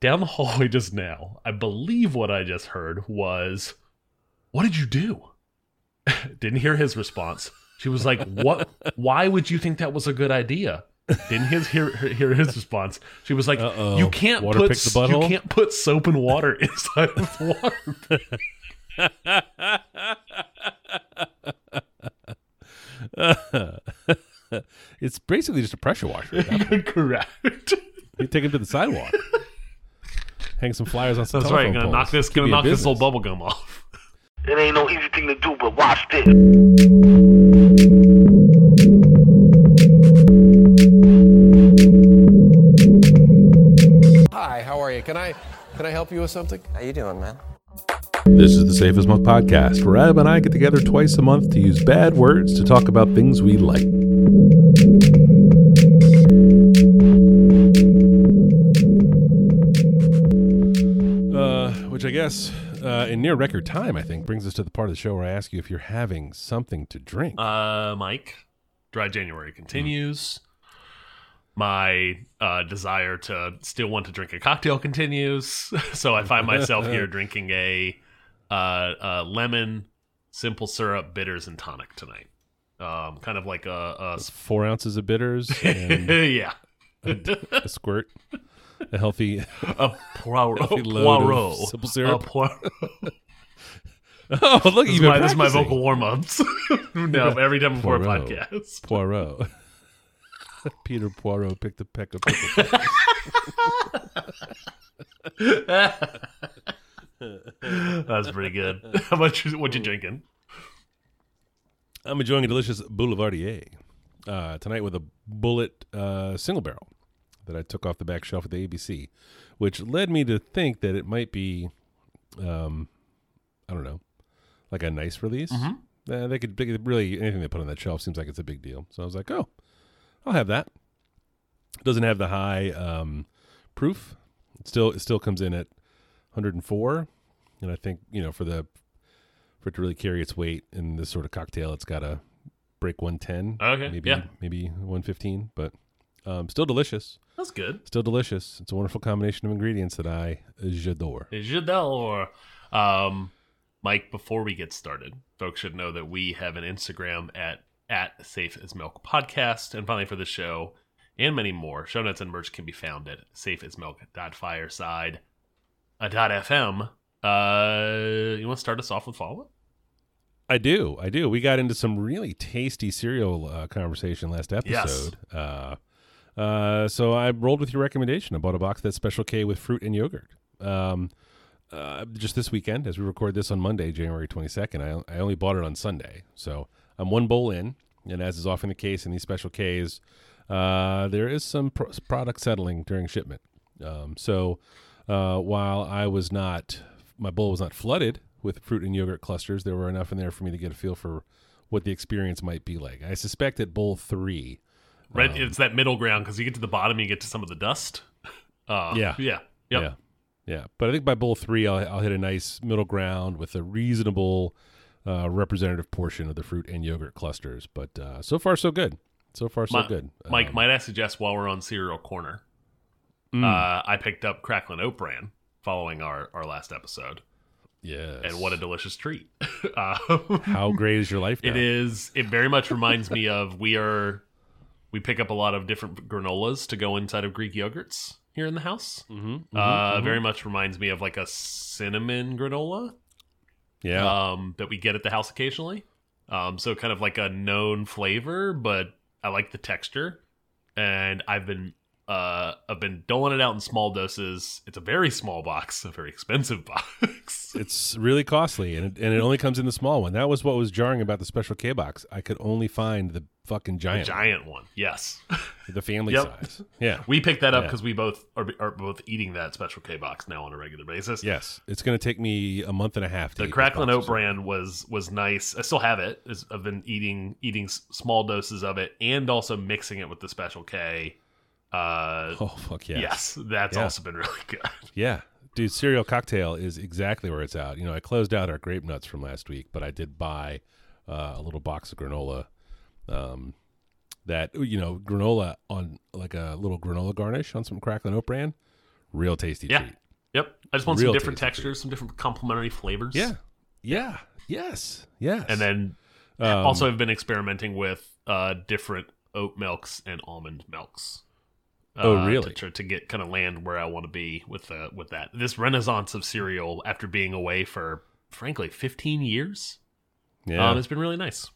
down the hallway just now. I believe what I just heard was, "What did you do?" Didn't hear his response. She was like, "What? Why would you think that was a good idea?" Didn't his hear hear his response. She was like, Uh-oh. "You can't Water put the you can't put soap and water inside of water." it's basically just a pressure washer. at that point. Correct. You take him to the sidewalk. Hang some flyers on some That's right. telephone Gonna poles. knock this. Could Gonna knock this business. little bubble gum off. It ain't no easy thing to do, but watch this. Hi, how are you? Can I can I help you with something? How you doing, man? This is the Safe as Milk podcast, where Ab and I get together twice a month to use bad words to talk about things we like. I guess, uh, in near record time, I think brings us to the part of the show where I ask you if you're having something to drink. Uh, Mike, dry January continues. My uh, desire to still want to drink a cocktail continues. so I find myself here drinking a uh, uh, lemon, simple syrup, bitters, and tonic tonight. Um, kind of like a, a Four ounces of bitters and yeah, a squirt, a healthy. a poiro, Healthy load of simple syrup. A poiro. Oh, look, This is my, this is my vocal warm ups. no, every time before a Poirot. podcast. Poirot. Peter Poirot picked a peck of pickle. That's pretty good. How much? What you drinking? I'm enjoying a delicious Boulevardier uh, tonight with a Bulleit uh, single barrel that I took off the back shelf at the ABC, which led me to think that it might be, um, I don't know, like a nice release. Uh, they, could, they could really anything they put on that shelf seems like it's a big deal. So I was like, oh, I'll have that. It doesn't have the high um, proof. It still it still comes in at 104, and I think you know for the for it to really carry its weight in this sort of cocktail, it's got to break 110. Okay, maybe yeah. maybe 115, but um, still delicious. That's good. Still delicious. It's a wonderful combination of ingredients that I j'adore. J'adore. Um, Mike, before we get started, folks should know that we have an Instagram at at Safe as Milk Podcast, and finally for the show and many more, show notes and merch can be found at safeasmilk.fireside uh, dot fm. Uh, you want to start us off with follow up? I do. I do. We got into some really tasty cereal uh, conversation last episode. Uh, uh, so I rolled with your recommendation. I bought a box of that Special K with fruit and yogurt. Um, uh, just this weekend, as we record this on Monday, January 22nd, I, I only bought it on Sunday. So I'm one bowl in, and as is often the case in these Special Ks, uh, there is some pro- product settling during shipment. Um, so uh, while I was not, my bowl was not flooded with fruit and yogurt clusters, there were enough in there for me to get a feel for what the experience might be like. I suspect that bowl three, Right, it's that middle ground because you get to the bottom, you get to some of the dust. Uh, Yeah. yeah, yep. yeah, yeah. But I think by bowl three, I'll, I'll hit a nice middle ground with a reasonable uh, representative portion of the fruit and yogurt clusters. But uh, so far, so good. So far, so Mi- good. Mike, Um, might I suggest while we're on Cereal Corner, mm, uh, I picked up Cracklin Oat Bran following our, our last episode, yes. and what a delicious treat! how great is your life? it now? is. It very much reminds me of we are we pick up a lot of different granolas to go inside of Greek yogurts here in the house. Mhm, mhm, uh, mhm. Very much reminds me of like a cinnamon granola yeah. um, that we get at the house occasionally. Um, so kind of like a known flavor, but I like the texture, and I've been uh, I've been doling it out in small doses. It's a very small box, a very expensive box. It's really costly, and it, and it only comes in the small one. That was what was jarring about the special K box. I could only find the fucking giant, Giant one, yes. the family Yep. size. Yeah, We picked that up Yeah. because we both are, are both eating that special K box now on a regular basis. yes. It's going to take me a month and a half. To The Cracklin Oat Bran was was nice. I still have it. I've been eating eating small doses of it and also mixing it with the special K. Uh, Oh fuck yes. Yes, that's Yeah. also been really good. Yeah, dude, cereal cocktail is exactly where it's at. You know, I closed out our grape nuts from last week, but I did buy uh, a little box of granola. Um, that you know, granola on like a little granola garnish on some crackling Oat bran, real tasty Yeah. treat. Yep. I just want Real some different textures, some different complementary flavors. Yeah, yeah, yes, yes. And then Um, also I've been experimenting with uh, different oat milks and almond milks. Oh, uh, really? To, to get kind of land where I want to be with the with that. This renaissance of cereal after being away for frankly 15 years. yeah, Um, it's been really nice.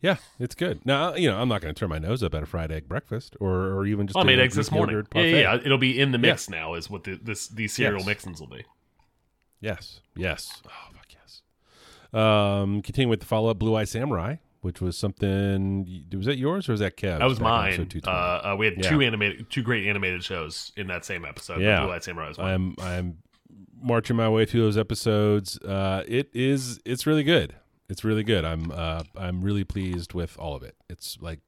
yeah, it's good. Now you know I'm not going to turn my nose up at a fried egg breakfast or or even just. Well, I made eggs this morning. Yeah, yeah, yeah. It'll be in the mix now. Is what the, this these cereal Yes. mixins will be. Yes, yes. Oh fuck yes. Um, continuing with the follow up, Blue Eye Samurai, which was something. Was that yours or was that Kev? That was mine. Uh, uh, we had Yeah. two animated, two great animated shows in that same episode. Yeah. Blue Eyed Samurai was. I'm I'm marching my way through those episodes. Uh, it is it's really good. It's really good. I'm uh, I'm really pleased with all of it. It's like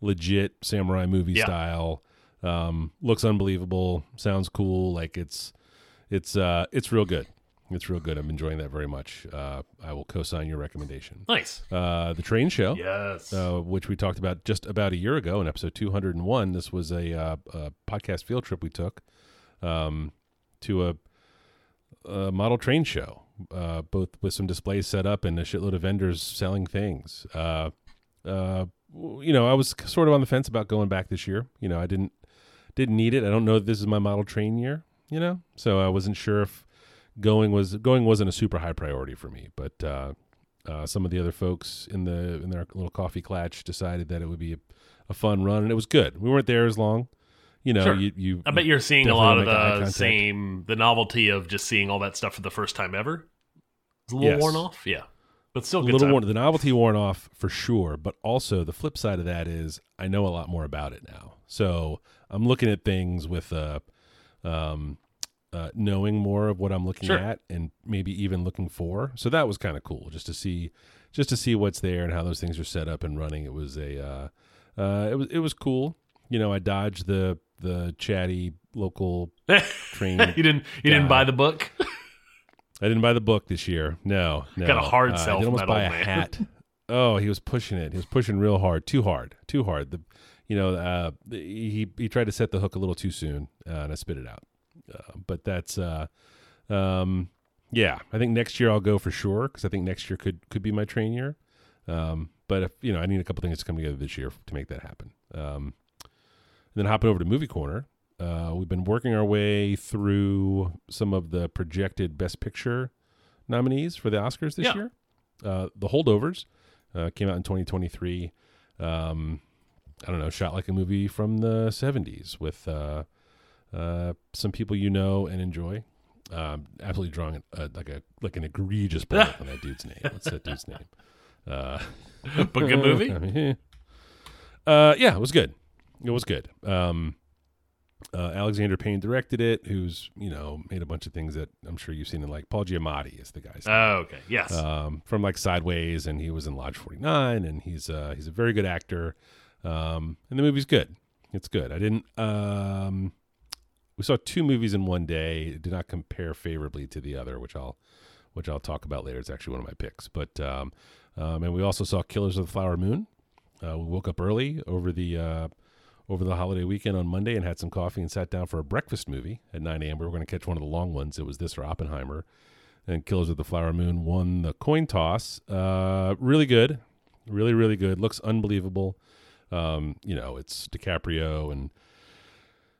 legit samurai movie Yeah. style. Um, looks unbelievable. Sounds cool. Like it's it's uh, it's real good. It's real good. I'm enjoying that very much. Uh, I will co-sign your recommendation. nice. Uh, the train show Yes. uh, which we talked about just about a year ago in episode 201. This was a, uh, a podcast field trip we took um, to a, a model train show, uh, both with some displays set up and a shitload of vendors selling things. Uh, uh, you know, I was sort of on the fence about going back this year. You know, I didn't didn't need it. I don't know if this is my model train year. You know, so I wasn't sure if going was going wasn't a super high priority for me, but. Uh, uh, some of the other folks in the in their little coffee clatch decided that it would be a, a fun run, and it was good. We weren't there as long, you know. Sure. You, you I bet you're seeing a lot of the same, the novelty of just seeing all that stuff for the first time ever. It's a little Yes. worn off, yeah, but still a good. little time. worn. The novelty worn off for sure, but also the flip side of that is I know a lot more about it now. So I'm looking at things with uh, um, uh, knowing more of what I'm looking Sure. at, and maybe even looking for. So that was kind of cool, just to see, just to see what's there and how those things are set up and running. It was a, uh, uh, it was it was cool. You know, I dodged the the chatty local train. you didn't, you didn't buy the book. I didn't buy the book this year. No, no. Got a hard uh, sell I almost buy a man. hat. oh, he was pushing it. He was pushing real hard, too hard, too hard. The, you know, uh, he he tried to set the hook a little too soon, uh, and I spit it out. Uh, but that's, uh, um, yeah. I think next year I'll go for sure because I think next year could could be my train year. Um, but if you know, I need a couple things to come together this year to make that happen. Um, and then hopping over to movie corner. Uh, we've been working our way through some of the projected Best Picture nominees for the Oscars this Yeah. year. Uh, the Holdovers uh, came out in 2023. Um, I don't know, shot like a movie from the 70s with uh, some people you know and enjoy. Um, absolutely drawing a, like a like an egregious blank on that dude's name. What's that dude's name? Uh, but good movie. I mean, uh, yeah, it was good. It was good. Um, uh, Alexander Payne directed it, who's you know made a bunch of things that I'm sure you've seen. In like Paul Giamatti is the guy's name. Oh, okay. Yes. um, from like Sideways, and he was in Lodge 49, and he's uh, he's a very good actor. Um, and the movie's good. It's good. I didn't. Um, we saw two movies in one day. It did not compare favorably to the other, which I'll which I'll talk about later. It's actually one of my picks. But um, um, and we also saw Killers of the Flower Moon. Uh, we woke up early over the uh, over the holiday weekend on Monday and had some coffee and sat down for a breakfast movie at 9 a.m. We were going to catch one of the long ones. It was this or Oppenheimer. And Killers of the Flower Moon won the coin toss. Uh, really good, really really good. Looks unbelievable. Um, you know, it's DiCaprio and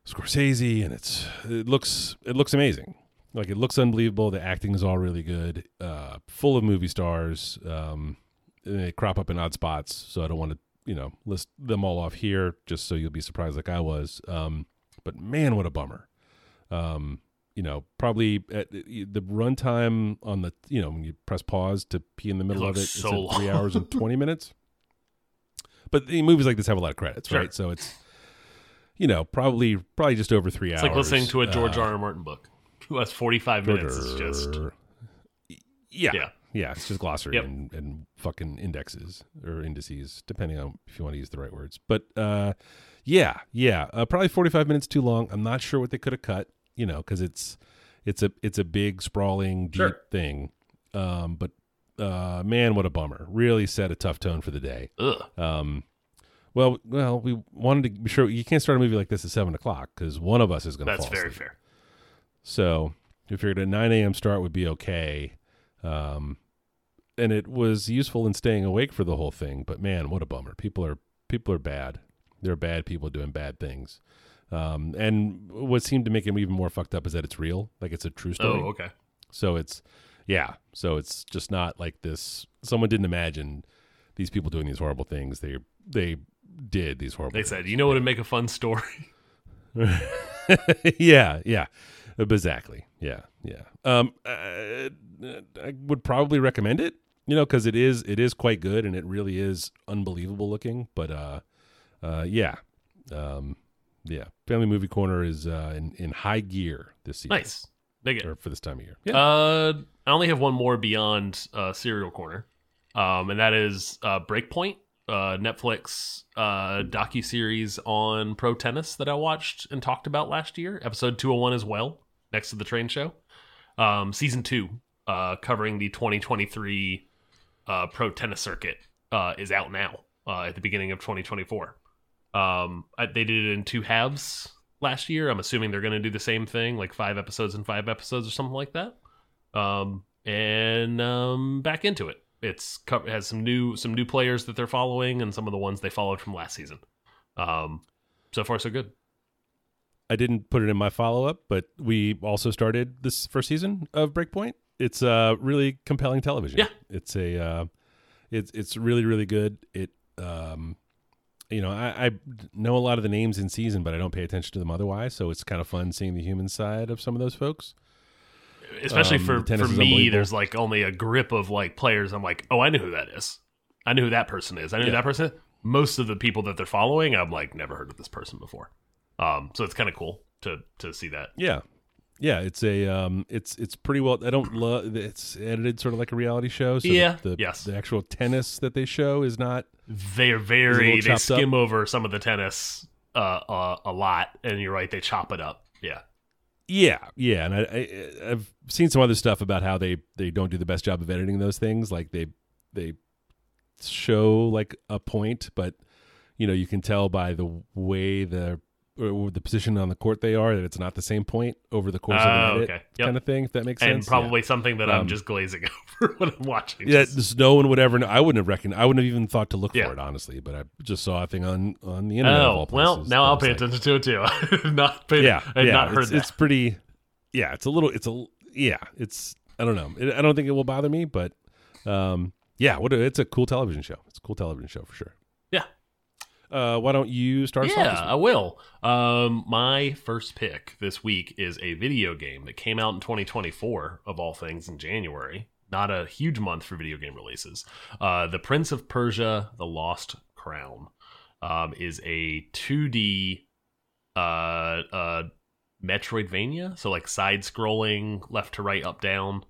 Scorsese, and it's it looks it looks amazing. Like it looks unbelievable. The acting is all really good. Uh, full of movie stars. Um, and they crop up in odd spots, so I don't want to you know list them all off here, just so you'll be surprised like I was. Um, but man, what a bummer. Um, you know, probably at the runtime on the you know when you press pause to pee in the middle of it, looks it's three hours and twenty minutes. But the movies like this have a lot of credits, Sure. right? So it's you know probably probably just over three it's hours. like listening to a George Uh, R. R. Martin book. That's 45 minutes. It's just yeah, Yeah. yeah, It's just glossary Yep. and, and fucking indexes or indices, depending on if you want to use the right words. But uh, yeah, yeah, uh, probably forty five minutes too long. I'm not sure what they could have cut, you know, because it's it's a it's a big sprawling deep Sure. thing. Um, but uh, man, what a bummer! Really set a tough tone for the day. ugh. Um, Well, well, we wanted to be sure you can't start a movie like this at seven o'clock because one of us is going to That's fall very asleep. fair. So we figured a nine a.m. start would be okay, um, and it was useful in staying awake for the whole thing. But man, what a bummer! People are people are bad. They're bad people doing bad things. Um, and what seemed to make him even more fucked up is that it's real, like it's a true story. Oh, okay. So it's yeah. So it's just not like this. Someone didn't imagine these people doing these horrible things. They they did these horrible. They said, you know what would make a fun story? yeah, yeah, exactly. Yeah, yeah. Um, uh, I would probably recommend it. You know, because it is it is quite good and it really is unbelievable looking. But uh, uh, yeah, um, yeah. Family Movie Corner is uh in in high gear this season. Nice. Dig it. Or for this time of year. Yeah. Uh, I only have one more beyond uh, Cereal Corner, um, and that is uh, Breakpoint, uh, Netflix uh, docu series on pro tennis that I watched and talked about last year. Episode two hundred one as well, next to the train show. Um, season two, uh, covering the twenty twenty three uh, pro tennis circuit, uh, is out now uh, at the beginning of twenty twenty four. Um, I, they did it in two halves last year. I'm assuming they're going to do the same thing, like five episodes and five episodes or something like that. Um, and um, back into it. It's it has some new some new players that they're following, and some of the ones they followed from last season. Um, so far so good. I didn't put it in my follow up, but we also started this first season of Breakpoint. It's uh really compelling television. Yeah. It's a uh it's it's really, really good. It um you know, I, I know a lot of the names in season, but I don't pay attention to them otherwise. So it's kind of fun seeing the human side of some of those folks. Especially Um, for the for me, there's like only a grip of like players. I'm like, oh, I know who that is. I know who that person is. I know Yeah. that person. Is. Most of the people that they're following, I'm like, never heard of this person before. Um, so it's kind of cool to to see that. Yeah. Yeah, it's a um it's it's pretty well I don't love it's edited sort of like a reality show. So Yeah, the, yes. the actual tennis that they show is not They're Is it a very they chopped up? skim over some of the tennis uh, uh a lot, and you're right, they chop it up. Yeah, Yeah, yeah, and I, I I've seen some other stuff about how they they don't do the best job of editing those things. Like they they show like a point, but you know you can tell by the way the or the position on the court they are that it's not the same point over the course of Oh, an edit okay. Yep. kind of thing. If that makes and sense, and probably something that I'm Um, just glazing over when I'm watching. Yeah, Just- no one would ever. Know. I wouldn't have reckoned. I wouldn't have even thought to look Yeah. for it, honestly. But I just saw a thing on on the internet. oh well, now I'll pay like- attention to it too. Not paid, Yeah, I've yeah, not heard it's, that. it's pretty. Yeah, it's a little. It's a yeah. It's I don't know. It, I don't think it will bother me, but um, yeah. What a, it's a cool television show. It's a cool television show for sure. Uh, why don't you start? yeah, I will. Um, my first pick this week is a video game that came out in 2024, of all things, in January. Not a huge month for video game releases. Uh, the Prince of Persia: The Lost Crown um, is a 2D uh, uh, Metroidvania, so like side-scrolling, left to right, up down,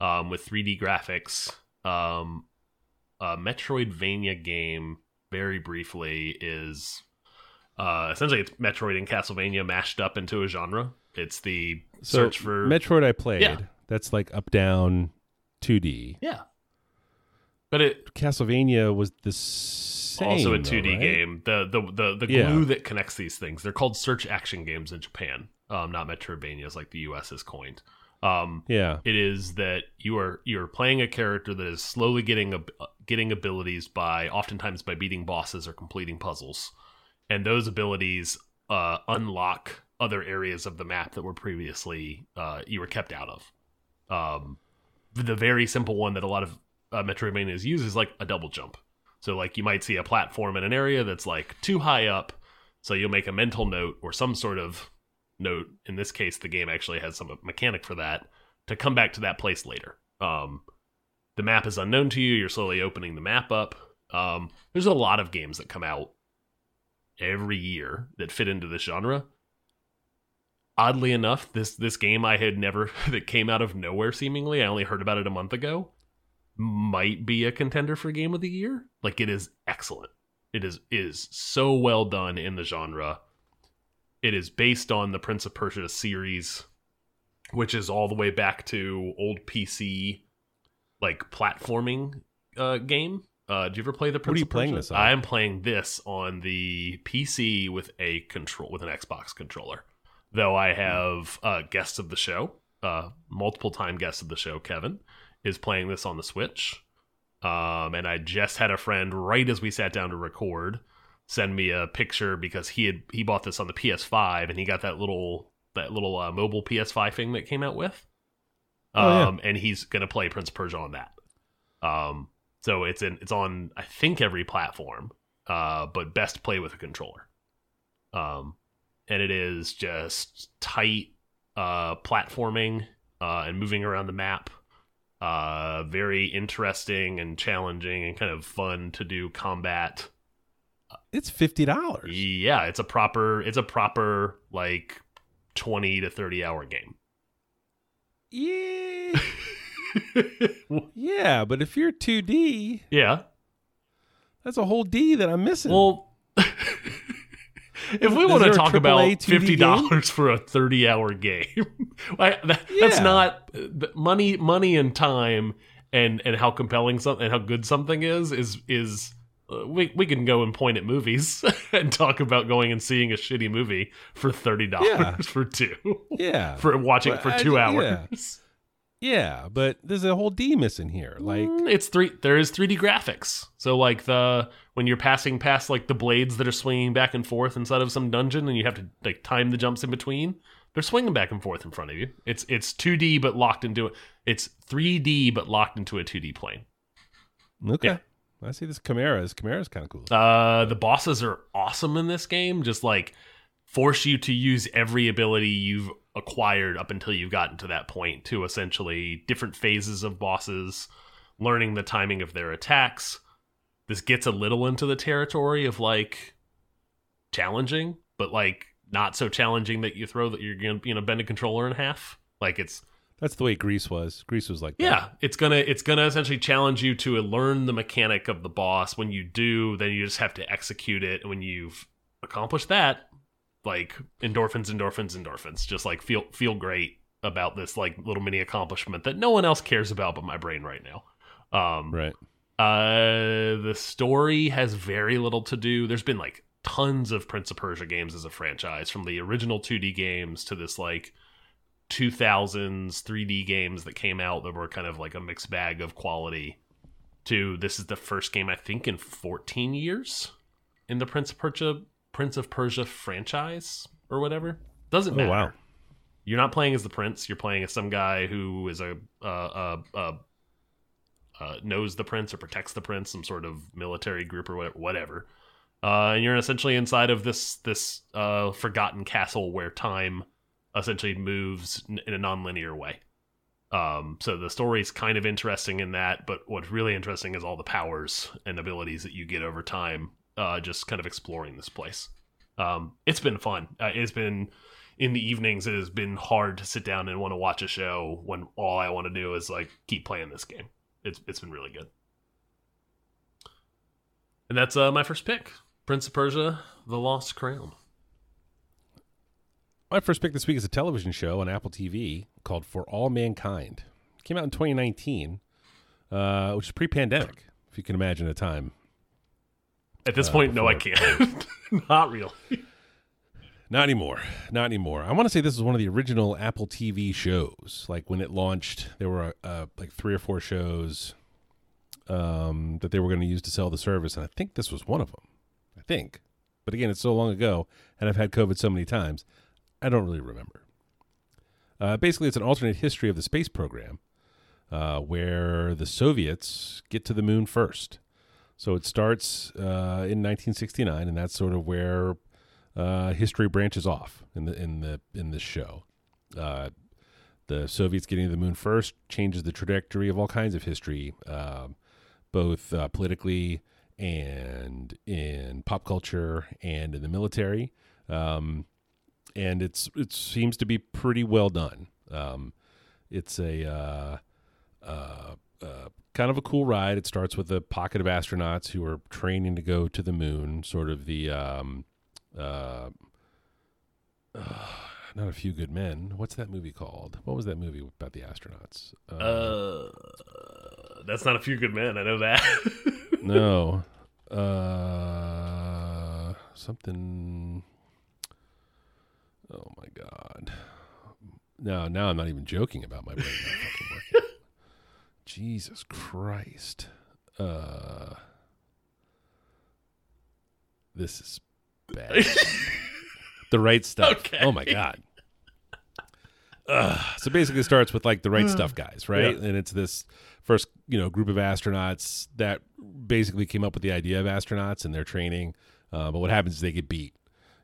um, with 3D graphics. Um, a Metroidvania game, very briefly, is uh, essentially it's Metroid and Castlevania mashed up into a genre. It's the So search for Metroid. I played. Yeah. That's like up down, two D. yeah, but it Castlevania was the same. also a 2D right? game. The the the the Yeah. glue that connects these things. They're called search action games in Japan, um, not Metroidvanias like the U.S. has coined. Um, Yeah. it is that you are you're playing a character that is slowly getting ab- getting abilities by oftentimes by beating bosses or completing puzzles, and those abilities uh, unlock other areas of the map that were previously uh, you were kept out of. Um, the very simple one that a lot of uh, Metroidvanias use is like a double jump. So like you might see a platform in an area that's like too high up, so you'll make a mental note or some sort of note. In this case, the game actually has some mechanic for that to come back to that place later. Um, the map is unknown to you. You're slowly opening the map up. Um, there's a lot of games that come out every year that fit into this genre. Oddly enough, this this game I had never that came out of nowhere seemingly. I only heard about it a month ago. Might be a contender for game of the year. Like it is excellent. It is is so well done in the genre. It is based on the Prince of Persia series, which is all the way back to old PC like platforming uh, game Uh, do you ever play the? Prince What are you playing this on? I am playing this on the PC with a control with an Xbox controller. Though I have uh, guests of the show, uh, multiple time guests of the show, Kevin is playing this on the Switch. Um, and I just had a friend right as we sat down to record send me a picture because he had he bought this on the PS5 and he got that little that little uh, mobile PS5 thing that came out with. Oh, yeah. Um, and he's gonna play Prince of Persia on that. Um, so it's in it's on I think every platform, uh, but best play with a controller. Um, and it is just tight uh platforming uh and moving around the map. Uh, very interesting and challenging and kind of fun to do combat. It's fifty dollars. Yeah, it's a proper it's a proper like 20 to 30 hour game. Yeah. yeah, but if you're 2D, yeah. that's a whole D that I'm missing. Well, if we Is want to talk about fifty dollars for a thirty-hour game, I, that, that's not money. Money and time, and and how compelling something and how good something is is is. We we can go and point at movies and talk about going and seeing a shitty movie for thirty dollars Yeah. for two yeah. for watching it for I- two yeah. hours. yeah, but there's a whole D missing here. Like Mm, it's three. There is 3D graphics. So like the when you're passing past like the blades that are swinging back and forth inside of some dungeon, and you have to like time the jumps in between. They're swinging back and forth in front of you. It's it's 2D but locked into it. It's 3D but locked into a 2D plane. okay. Yeah. I see this Chimera. This Chimera's kind of cool. Uh, the bosses are awesome in this game. Just like force you to use every ability you've acquired up until you've gotten to that point to essentially different phases of bosses, learning the timing of their attacks. This gets a little into the territory of like challenging, but like not so challenging that you throw that you're gonna you know bend a controller in half. Like it's That's the way Greece was. Greece was like that. yeah, it's gonna it's gonna essentially challenge you to learn the mechanic of the boss. When you do, then you just have to execute it. And when you've accomplished that, like endorphins, endorphins, endorphins, just like feel feel great about this like little mini accomplishment that no one else cares about but my brain right now. Um, Right. uh, the story has very little to do. There's been like tons of Prince of Persia games as a franchise, from the original 2D games to this like 2000s 3D games that came out that were kind of like a mixed bag of quality. To this is the first game I think in 14 years in the Prince of Persia Prince of Persia franchise or whatever. Doesn't Oh matter. wow. You're not playing as the prince. You're playing as some guy who is a uh, uh, uh, uh, knows the prince or protects the prince, some sort of military group or whatever. Uh, and you're essentially inside of this this uh, forgotten castle where time essentially moves in a non-linear way. Um, so the story's kind of interesting in that, but what's really interesting is all the powers and abilities that you get over time. Uh, just kind of exploring this place. Um, it's been fun. Uh, it's been in the evenings. It has been hard to sit down and want to watch a show when all I want to do is like keep playing this game. It's it's been really good. And that's uh, my first pick, Prince of Persia: The Lost Crown. My first pick this week is a television show on Apple TV called For All Mankind. It came out in 2019, uh, which is pre-pandemic, if you can imagine a time. At this Uh, point, no, I can't. Not real. Not anymore. Not anymore. I want to say this is one of the original Apple TV shows. Like when it launched, there were uh, like three or four shows um, that they were going to use to sell the service, and I think this was one of them. I think, but again, it's so long ago, and I've had COVID so many times, I don't really remember. Uh, basically, it's an alternate history of the space program, uh, where the Soviets get to the moon first. So it starts uh, in 1969, and that's sort of where uh, history branches off in the in the in this show. Uh, the Soviets getting to the moon first changes the trajectory of all kinds of history, um, both uh, politically and in pop culture and in the military. Um, and it's it seems to be pretty well done. Um, it's a uh, uh, uh, kind of a cool ride. It starts with a pocket of astronauts who are training to go to the moon, sort of the um, uh, uh, not a few good men. What's that movie called? What was that movie about the astronauts? Uh, that's not a few good men. I know that. no. Uh, something. Oh my god. Now, now I'm not even joking about my brain not fucking working. Jesus Christ. Uh, this is bad. the right stuff. Okay. Oh my god. Ugh. So basically, it starts with like the right stuff guys, right? Yeah. And it's this first, you know, group of astronauts that basically came up with the idea of astronauts and their training. Uh, but what happens is they get beat.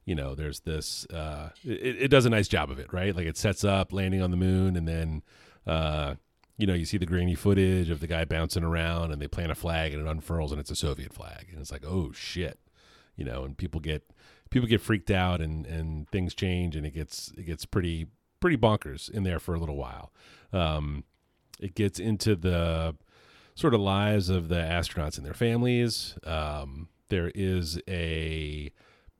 You know, there's this. Uh, it, it does a nice job of it, right? Like it sets up landing on the moon, and then, uh, you know, you see the grainy footage of the guy bouncing around, and they plant a flag, and it unfurls, and it's a Soviet flag, and it's like, oh shit, you know, and people get people get freaked out, and and things change, and it gets it gets pretty pretty bonkers in there for a little while. Um, it gets into the sort of lives of the astronauts and their families. Um, there is a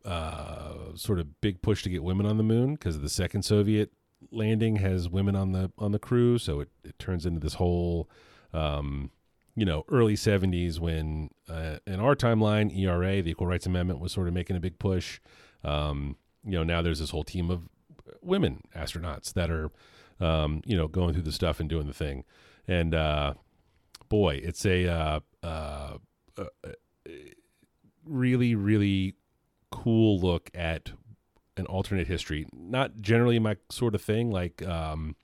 uh, sort of big push to get women on the moon because the second Soviet landing has women on the on the crew, so it, it turns into this whole um, you know early 70s when uh, in our timeline ERA the Equal Rights Amendment was sort of making a big push. Um, you know now there's this whole team of women astronauts that are um, you know going through the stuff and doing the thing, and uh, boy, it's a uh, uh, really really cool look at an alternate history. Not generally my sort of thing. Like, um,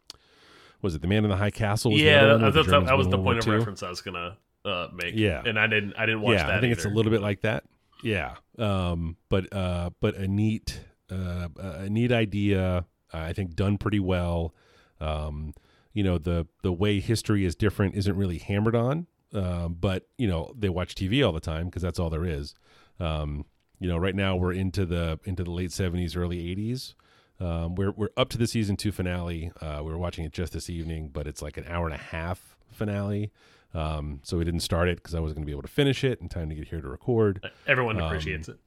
was it the Man in the High Castle? Was yeah, other that, that, that was the point of reference I was gonna uh, make. Yeah. and I didn't. I didn't watch yeah, that. I think it's a little bit like that. Yeah, um, but uh, but a neat uh, a neat idea. I think done pretty well. Um, you know the the way history is different isn't really hammered on, um, but you know they watch TV all the time because that's all there is. Um, you know, right now we're into the into the late seventies, early eighties. Um, we're we're up to the season two finale. Uh, we were watching it just this evening, but it's like an hour and a half finale. Um, so we didn't start it because I wasn't going to be able to finish it in time to get here to record. Everyone um, appreciates it.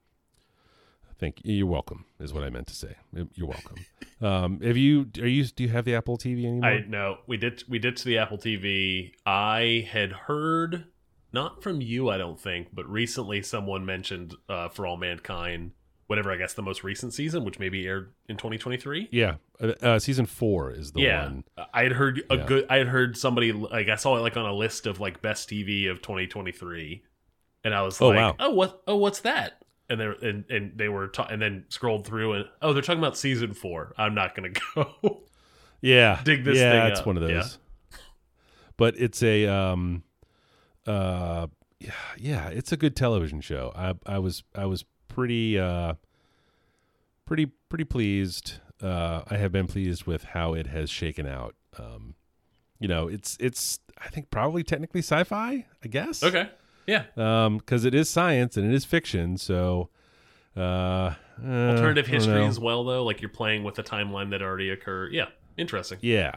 Thank you. You're welcome. Is what I meant to say. You're welcome. Um, have you? Are you? Do you have the Apple TV anymore? I know we did. We did to the Apple TV. I had heard not from you, I don't think, but recently someone mentioned uh, for all mankind. Whatever, I guess the most recent season, which maybe aired in 2023. yeah. Uh, uh, season four is the yeah, one. I had heard a Yeah. good. I had heard somebody like I saw it like on a list of like best TV of 2023, and I was Oh, like, wow. oh what? Oh, what's that? And they and, and they were and then scrolled through and oh they're talking about season four. I'm not gonna go. Yeah. Dig this yeah, thing it's one of those. Yeah. But it's a um uh yeah, yeah, it's a good television show. I I was I was pretty uh pretty pretty pleased. Uh I have been pleased with how it has shaken out. Um you know, it's it's I think probably technically sci-fi, I guess. okay, yeah. Um cuz it is science and it is fiction, so uh Alternative uh, I history know. as well, though. Like you're playing with a timeline that already occurred. Yeah, interesting. Yeah.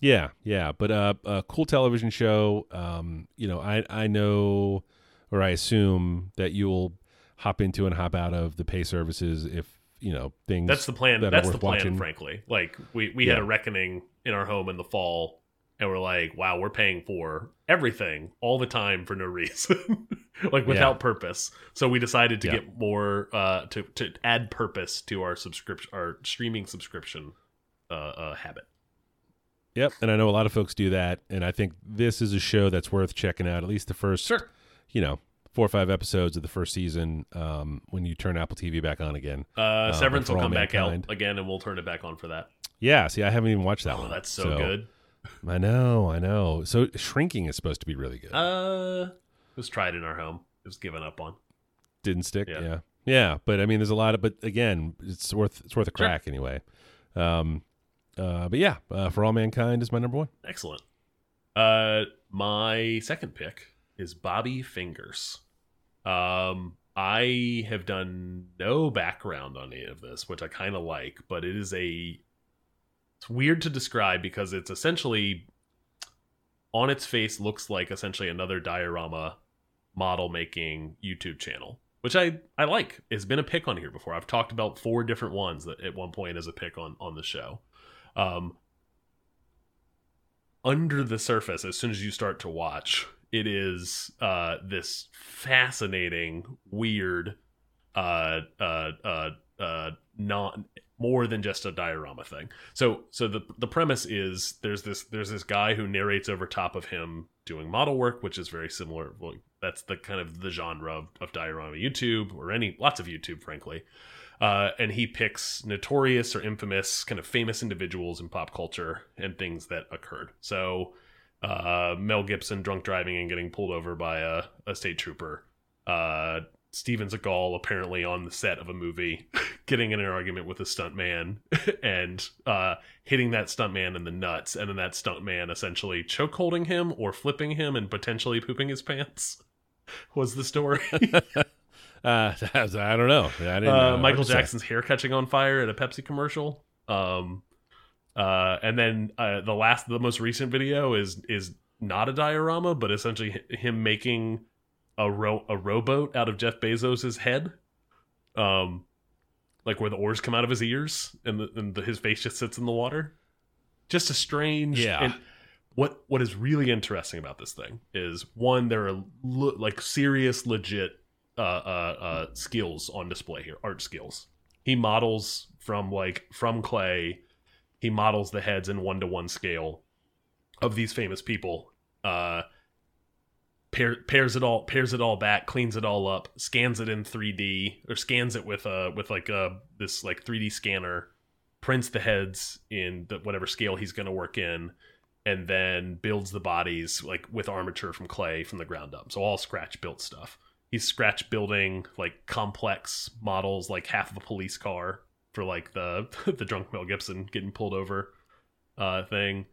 Yeah, yeah, but uh, a cool television show. Um, you know, I I know, or I assume that you'll hop into and hop out of the pay services if you know things. That's the plan. that That's the plan, watching. frankly. Like we we had a reckoning in our home in the fall, and we're like, wow, we're paying for everything all the time for no reason, like without purpose. So we decided to Yeah. get more uh, to to add purpose to our subscription, our streaming subscription uh, uh, habit. Yep, and I know a lot of folks do that, and I think this is a show that's worth checking out. At least the first, Sure. you know, four or five episodes of the first season. Um, when you turn Apple TV back on again. Uh, Severance for will come back out again, and we'll turn it back on for that. Yeah, see, I haven't even watched that Oh, one. that's so, good. I know, I know. So shrinking is supposed to be really good. Uh, it was tried in our home. It was given up on. didn't stick. Yeah. Yeah. yeah, But I mean, there's a lot of. But again, it's worth it's worth a Sure. crack anyway. Um, uh, but yeah, uh, for all mankind is my number one. Excellent. Uh, my second pick is Bobby Fingers. Um, I have done no background on any of this, which I kind of like, but it is a. It's weird to describe because it's essentially on its face looks like essentially another diorama model making YouTube channel, which I I like. It's been a pick on here before. I've talked about four different ones that at one point as a pick on on the show. Um, under the surface, as soon as you start to watch, it is uh, this fascinating, weird, uh, uh, uh, uh, not more than just a diorama thing. So, so the the premise is there's this there's this guy who narrates over top of him doing model work, which is very similar. Well, that's the kind of the genre of, of diorama YouTube or any lots of YouTube, frankly. Uh, and he picks notorious or infamous, kind of famous individuals in pop culture and things that occurred. So, uh, Mel Gibson drunk driving and getting pulled over by a, a state trooper. Uh, Steven Seagal apparently on the set of a movie, getting in an argument with a stuntman and uh, hitting that stuntman in the nuts, and then that stuntman essentially chokeholding him or flipping him and potentially pooping his pants. Was the story? Uh, I don't know. I didn't uh, know. Michael. Jackson's hair catching on fire at a Pepsi commercial. Um, uh, and then uh, the last, the most recent video is is not a diorama, but essentially him making a ro a rowboat out of Jeff Bezos's head. Um, like where the oars come out of his ears and, the, and the, his face just sits in the water. Just a strange. Yeah. and what what is really interesting about this thing is one there are like serious legit uh, uh, uh, skills on display here, art skills. He models from like from clay. He models the heads in one to one scale of these famous people. Uh, pair, pairs it all pairs it all back, cleans it all up, scans it in 3D or scans it with uh with like a this like 3D scanner, prints the heads in the, whatever scale he's going to work in, and then builds the bodies like with armature from clay from the ground up. So all scratch built stuff he's scratch building like complex models like half of a police car for like the the drunk Mel Gibson getting pulled over uh thing.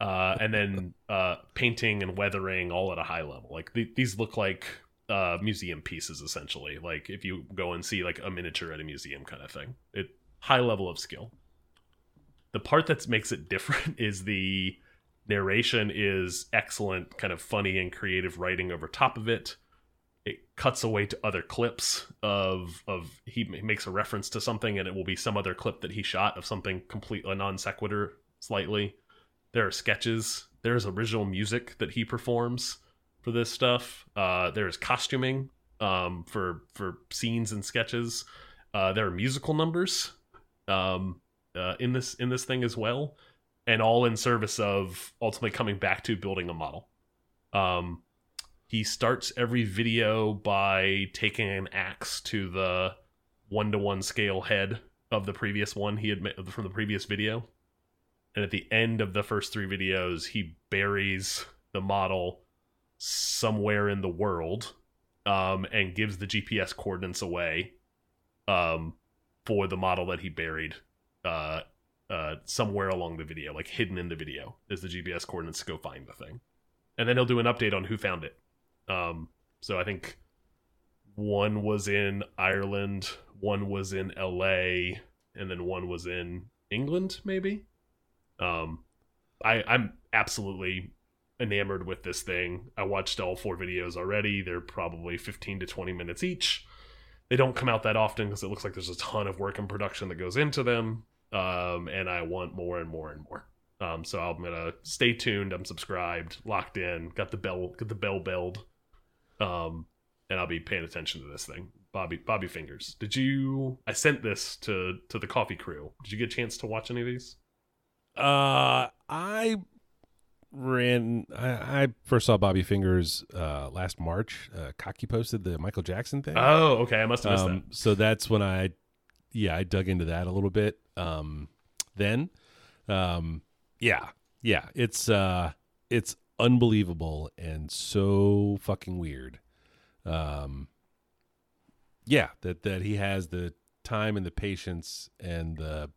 Uh and then uh painting and weathering all at a high level. Like th these look like uh museum pieces essentially. Like if you go and see like a miniature at a museum kind of thing. It high level of skill. The part that makes it different is the narration is excellent kind of funny and creative writing over top of it it cuts away to other clips of of he makes a reference to something and it will be some other clip that he shot of something completely non sequitur slightly. There are sketches. There's original music that he performs for this stuff. Uh there's costuming um for for scenes and sketches. Uh there are musical numbers um uh, in this in this thing as well and all in service of ultimately coming back to building a model. Um he starts every video by taking an axe to the one to one scale head of the previous one he had ma- from the previous video. And at the end of the first three videos, he buries the model somewhere in the world um, and gives the GPS coordinates away um, for the model that he buried uh, uh, somewhere along the video, like hidden in the video, is the GPS coordinates to go find the thing. And then he'll do an update on who found it. Um, so I think one was in Ireland, one was in LA, and then one was in England, maybe. Um, I, I'm absolutely enamored with this thing. I watched all four videos already. They're probably 15 to 20 minutes each. They don't come out that often because it looks like there's a ton of work and production that goes into them. Um, and I want more and more and more. Um, so I'm gonna stay tuned. I'm subscribed, locked in, got the bell, got the bell belled, um, and I'll be paying attention to this thing. Bobby, Bobby Fingers. Did you? I sent this to to the coffee crew. Did you get a chance to watch any of these? Uh, I ran. I, I first saw Bobby Fingers uh, last March. Uh, Cocky posted the Michael Jackson thing. Oh, okay. I must have missed um, so that's when I, yeah, I dug into that a little bit. Um, then, um, yeah, yeah, it's uh, it's unbelievable and so fucking weird. Um, yeah, that that he has the time and the patience and the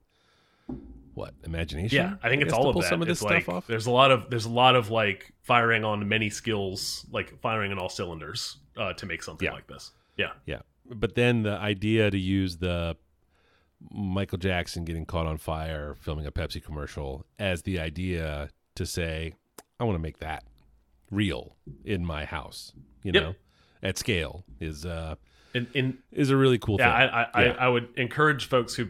what imagination. Yeah, I think it's all to of pull that. Some of this It's stuff off. There's a lot of there's a lot of like firing on many skills, like firing on all cylinders uh, to make something Yeah. like this. Yeah, Yeah, but then the idea to use the Michael Jackson getting caught on fire filming a Pepsi commercial as the idea to say, I want to make that real in my house, you Yep. know, at scale is uh in in is a really cool yeah, thing. I I, Yeah. I I would encourage folks who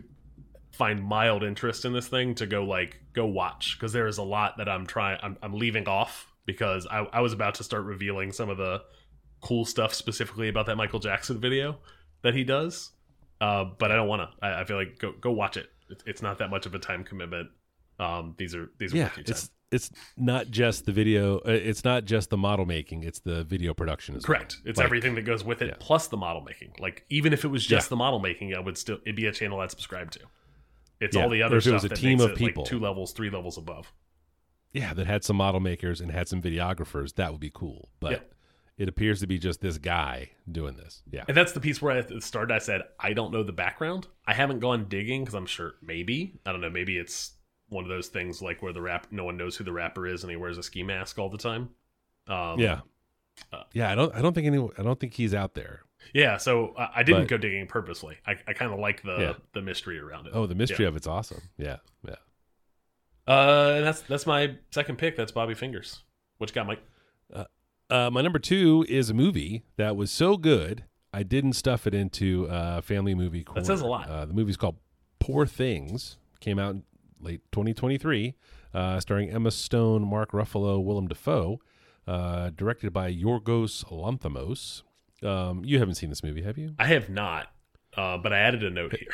find mild interest in this thing to go like go watch because there is a lot that I'm trying I'm, I'm leaving off because I, I was about to start revealing some of the cool stuff specifically about that Michael Jackson video that he does. Uh, but I don't want to. I, I, feel like go go watch it. It's, it's not that much of a time commitment. Um, these are these are yeah. It's it's not just the video. Uh, it's not just the model making. It's the video production as Correct. Well. It's like, everything that goes with it, yeah. plus the model making. Like even if it was just yeah. the model making, I would still it'd be a channel I'd subscribe to. It's yeah. all the other stuff. It was a team of people, like two levels, three levels above. Yeah, that had some model makers and had some videographers. That would be cool, but it appears to be just this guy doing this. Yeah. And that's the piece where I started. I said, I don't know the background. I haven't gone digging because I'm sure maybe, I don't know, maybe it's one of those things like where the rap, no one knows who the rapper is and he wears a ski mask all the time. Um, yeah. Uh, yeah. I don't, I don't think any, I don't think he's out there. Yeah. So uh, I didn't but, go digging purposely. I, I kind of like the, yeah. the mystery around it. Oh, the mystery yeah. of it's awesome. Yeah. Yeah. Uh, and that's, that's my second pick. That's Bobby Fingers. What you got, Mike? Uh, my number two is a movie that was so good I didn't stuff it into uh, family movie. Corner. That says a lot. Uh, the movie's called Poor Things. Came out in late 2023, uh, starring Emma Stone, Mark Ruffalo, Willem Dafoe. Uh, directed by Yorgos Lanthimos. Um, you haven't seen this movie, have you? I have not, uh, but I added a note here.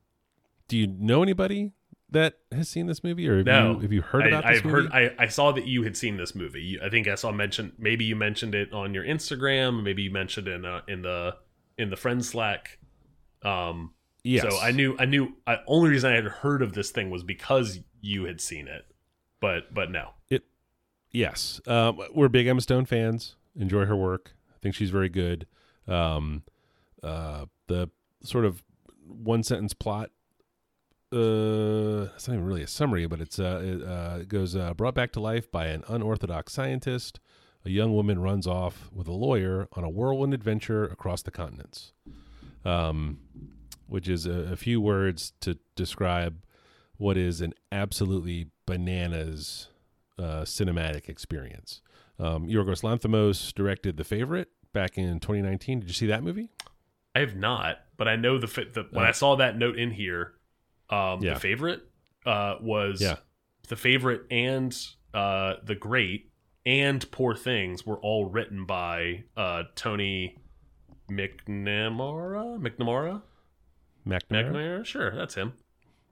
Do you know anybody that has seen this movie, or have, no, you, have you heard about I, this I've movie? heard. I, I saw that you had seen this movie. I think I saw mention. Maybe you mentioned it on your Instagram. Maybe you mentioned it in uh, in the in the friend Slack. Um, yes. So I knew. I knew. I, only reason I had heard of this thing was because you had seen it. But but no. It. Yes, um, we're big Emma Stone fans. Enjoy her work. I think she's very good. Um, uh, the sort of one sentence plot uh, it's not even really a summary, but it's uh, it, uh, it goes uh, brought back to life by an unorthodox scientist. A young woman runs off with a lawyer on a whirlwind adventure across the continents. Um, which is a, a few words to describe what is an absolutely bananas uh, cinematic experience. Um, Yorgos Lanthimos directed The Favorite back in 2019. Did you see that movie? I have not, but I know the, the when uh, I saw that note in here, um, yeah. The favorite uh, was yeah. the favorite and uh, the great and poor things were all written by uh, Tony McNamara. McNamara. McNamara. McNamara. Sure, that's him.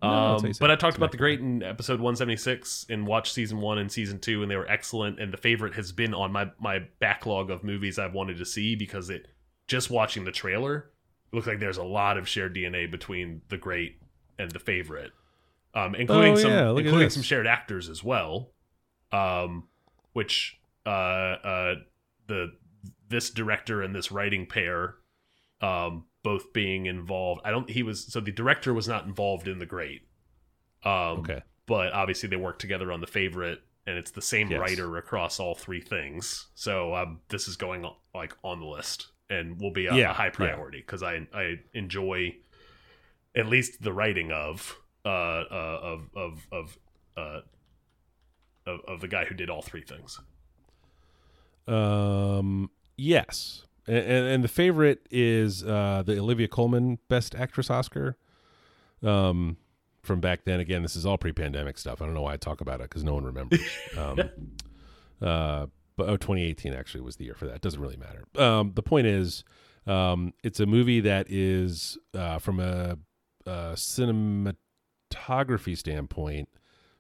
No, um, but I talked about the great in episode 176 and watched season one and season two, and they were excellent. And the favorite has been on my my backlog of movies I've wanted to see because it just watching the trailer, it looks like there's a lot of shared DNA between the great and the favorite, um, including oh, some yeah, including some shared actors as well, um, which uh, uh, the this director and this writing pair, um, both being involved. I don't. He was so the director was not involved in the Great. Um, okay, but obviously they worked together on the favorite, and it's the same yes. writer across all three things. So um, this is going like on the list and will be a, yeah, a high priority because yeah. I I enjoy at least the writing of uh, uh of of of uh of, of the guy who did all three things. Um. Yes, and, and the favorite is uh, the Olivia Colman Best Actress Oscar. Um, from back then. Again, this is all pre-pandemic stuff. I don't know why I talk about it because no one remembers. um, uh, but oh, 2018 actually was the year for that. It doesn't really matter. Um, the point is, um, it's a movie that is uh, from a uh, cinematography standpoint,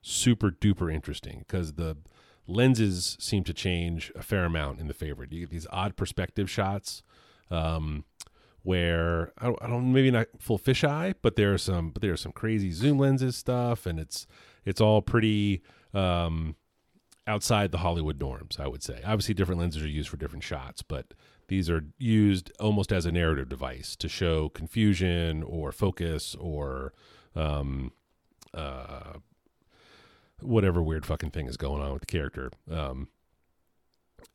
super duper interesting because the lenses seem to change a fair amount in the favorite. You get these odd perspective shots. Um, where I don't, I don't, maybe not full fisheye, but there are some but there are some crazy zoom lenses stuff, and it's it's all pretty um, outside the Hollywood norms. I would say. Obviously, different lenses are used for different shots, but these are used almost as a narrative device to show confusion or focus or um, uh, whatever weird fucking thing is going on with the character. Um,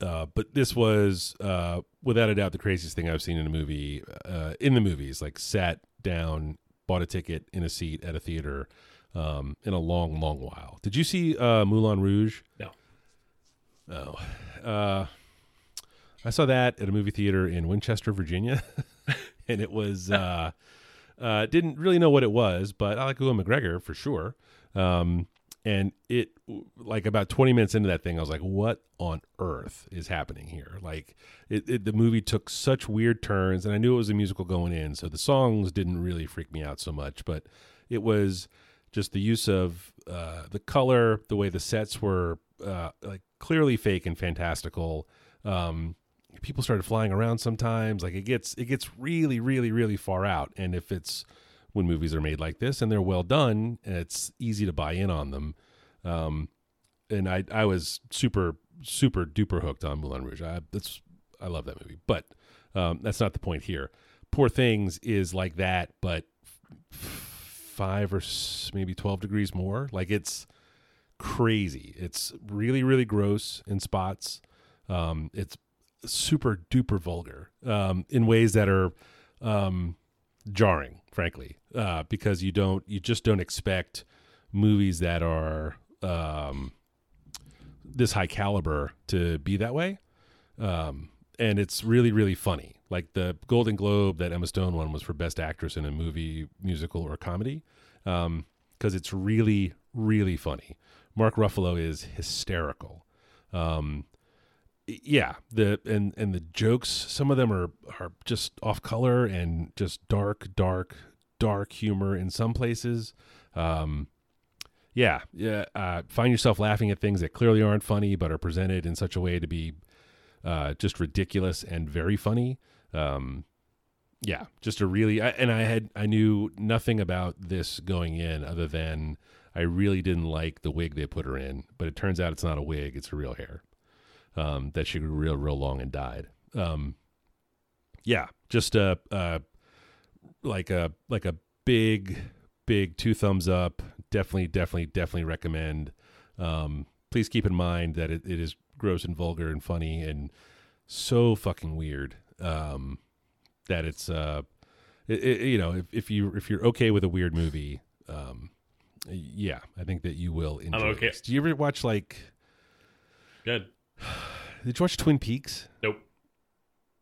uh, but this was uh, without a doubt the craziest thing I've seen in a movie. Uh, in the movies, like sat down, bought a ticket in a seat at a theater um, in a long, long while. Did you see uh, Moulin Rouge? No. Oh, uh, I saw that at a movie theater in Winchester, Virginia, and it was uh, uh, didn't really know what it was, but I like Ewan McGregor for sure. Um, and it like about 20 minutes into that thing i was like what on earth is happening here? Like it, it, the movie took such weird turns and i knew it was a musical going in so the songs didn't really freak me out so much but it was just the use of uh, the color the way the sets were uh, like clearly fake and fantastical. Um, people started flying around sometimes like it gets it gets really really really far out and if it's when movies are made like this and they're well done it's easy to buy in on them. Um, and I I was super super duper hooked on Moulin Rouge. I that's I love that movie, but um, that's not the point here. Poor Things is like that, but five or maybe twelve degrees more. Like it's crazy. It's really really gross in spots. Um, it's super duper vulgar um, in ways that are um, jarring, frankly, uh, because you don't you just don't expect movies that are um, this high caliber to be that way. Um, and it's really really funny. Like the Golden Globe that Emma Stone won was for Best Actress in a movie, musical, or comedy, because um, it's really really funny. Mark Ruffalo is hysterical. Um, yeah the and and the jokes some of them are are just off color and just dark dark dark humor in some places. Um yeah yeah uh, find yourself laughing at things that clearly aren't funny but are presented in such a way to be uh just ridiculous and very funny. Um yeah just a really I, and i had i knew nothing about this going in other than i really didn't like the wig they put her in but it turns out it's not a wig it's real hair um, that she grew real, real long and died. Um, yeah, just a, a like a like a big, big two thumbs up. Definitely, definitely, definitely recommend. Um, please keep in mind that it, it is gross and vulgar and funny and so fucking weird. Um, that it's uh, it, it, you know, if, if you if you're okay with a weird movie, um, yeah, I think that you will enjoy. I'm okay. This. Do you ever watch like? Good. Did you watch Twin Peaks? Nope.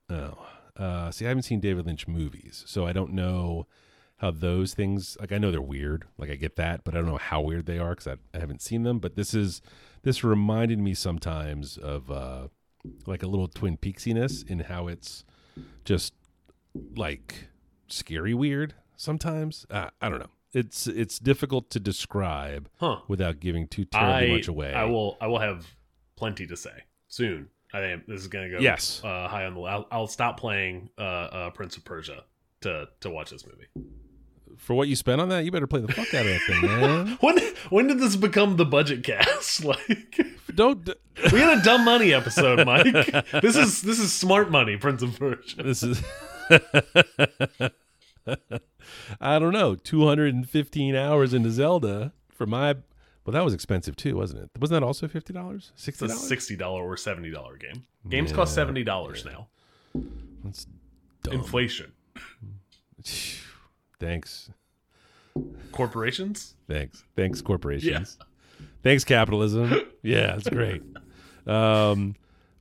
Oh, uh, see, I haven't seen David Lynch movies, so I don't know how those things. Like, I know they're weird, like I get that, but I don't know how weird they are because I, I, haven't seen them. But this is this reminded me sometimes of uh, like a little Twin Peaksiness in how it's just like scary weird sometimes. Uh, I don't know. It's it's difficult to describe huh. without giving too terribly I, much away. I will I will have plenty to say soon. I think this is going to go yes. uh, high on the. I'll, I'll stop playing uh, uh, Prince of Persia to to watch this movie. For what you spent on that, you better play the fuck out of that thing, man. when when did this become the budget cast? like, don't. we had a dumb money episode, Mike. this is this is smart money, Prince of Persia. This is. I don't know. Two hundred and fifteen hours into Zelda for my well, that was expensive too, wasn't it? Wasn't that also fifty dollars? Sixty dollars? Sixty dollar or seventy dollar game. Games yeah, cost seventy dollars yeah. now. That's dumb. inflation. Thanks. Corporations. Thanks. Thanks, corporations. Yeah. Thanks, capitalism. yeah, that's great. Um,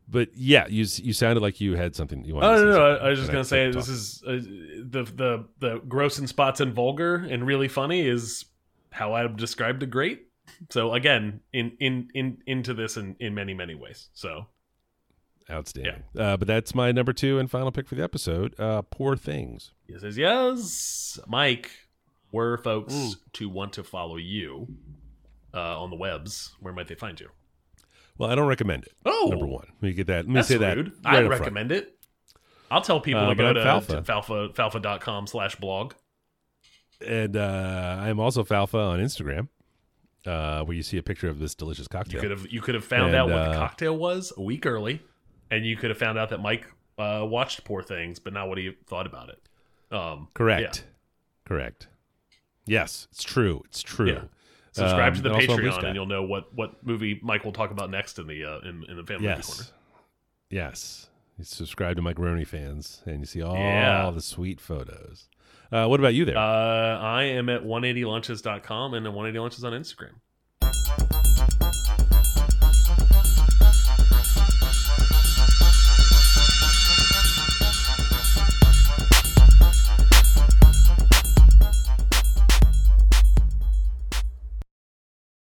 but yeah, you you sounded like you had something you wanted. Oh no, no, no, I was just gonna say this is uh, the the the gross and spots and vulgar and really funny is how I've described a great so again, in in in into this in in many many ways. So outstanding. Yeah. Uh, but that's my number two and final pick for the episode. Uh, Poor things. Yes, yes, yes. Mike, were folks Ooh. to want to follow you uh, on the webs, where might they find you? Well, I don't recommend it. Oh, number one. Let me get that. Let me say rude. that. Right I recommend front. it. I'll tell people uh, to go to Falfa. falfa falfa.com slash blog. And uh, I'm also Falfa on Instagram uh, where you see a picture of this delicious cocktail. You could have you could have found and, out what uh, the cocktail was a week early, and you could have found out that Mike uh, watched Poor Things, but not what he thought about it. Um, correct, yeah. correct. Yes, it's true. It's true. Yeah. Subscribe um, to the Patreon, and you'll know what what movie Mike will talk about next in the uh, in in the family yes. corner. Yes, you subscribe to Mike Roney fans, and you see all yeah. the sweet photos. Uh, what about you there? Uh, I am at 180lunches.com and 180lunches on Instagram.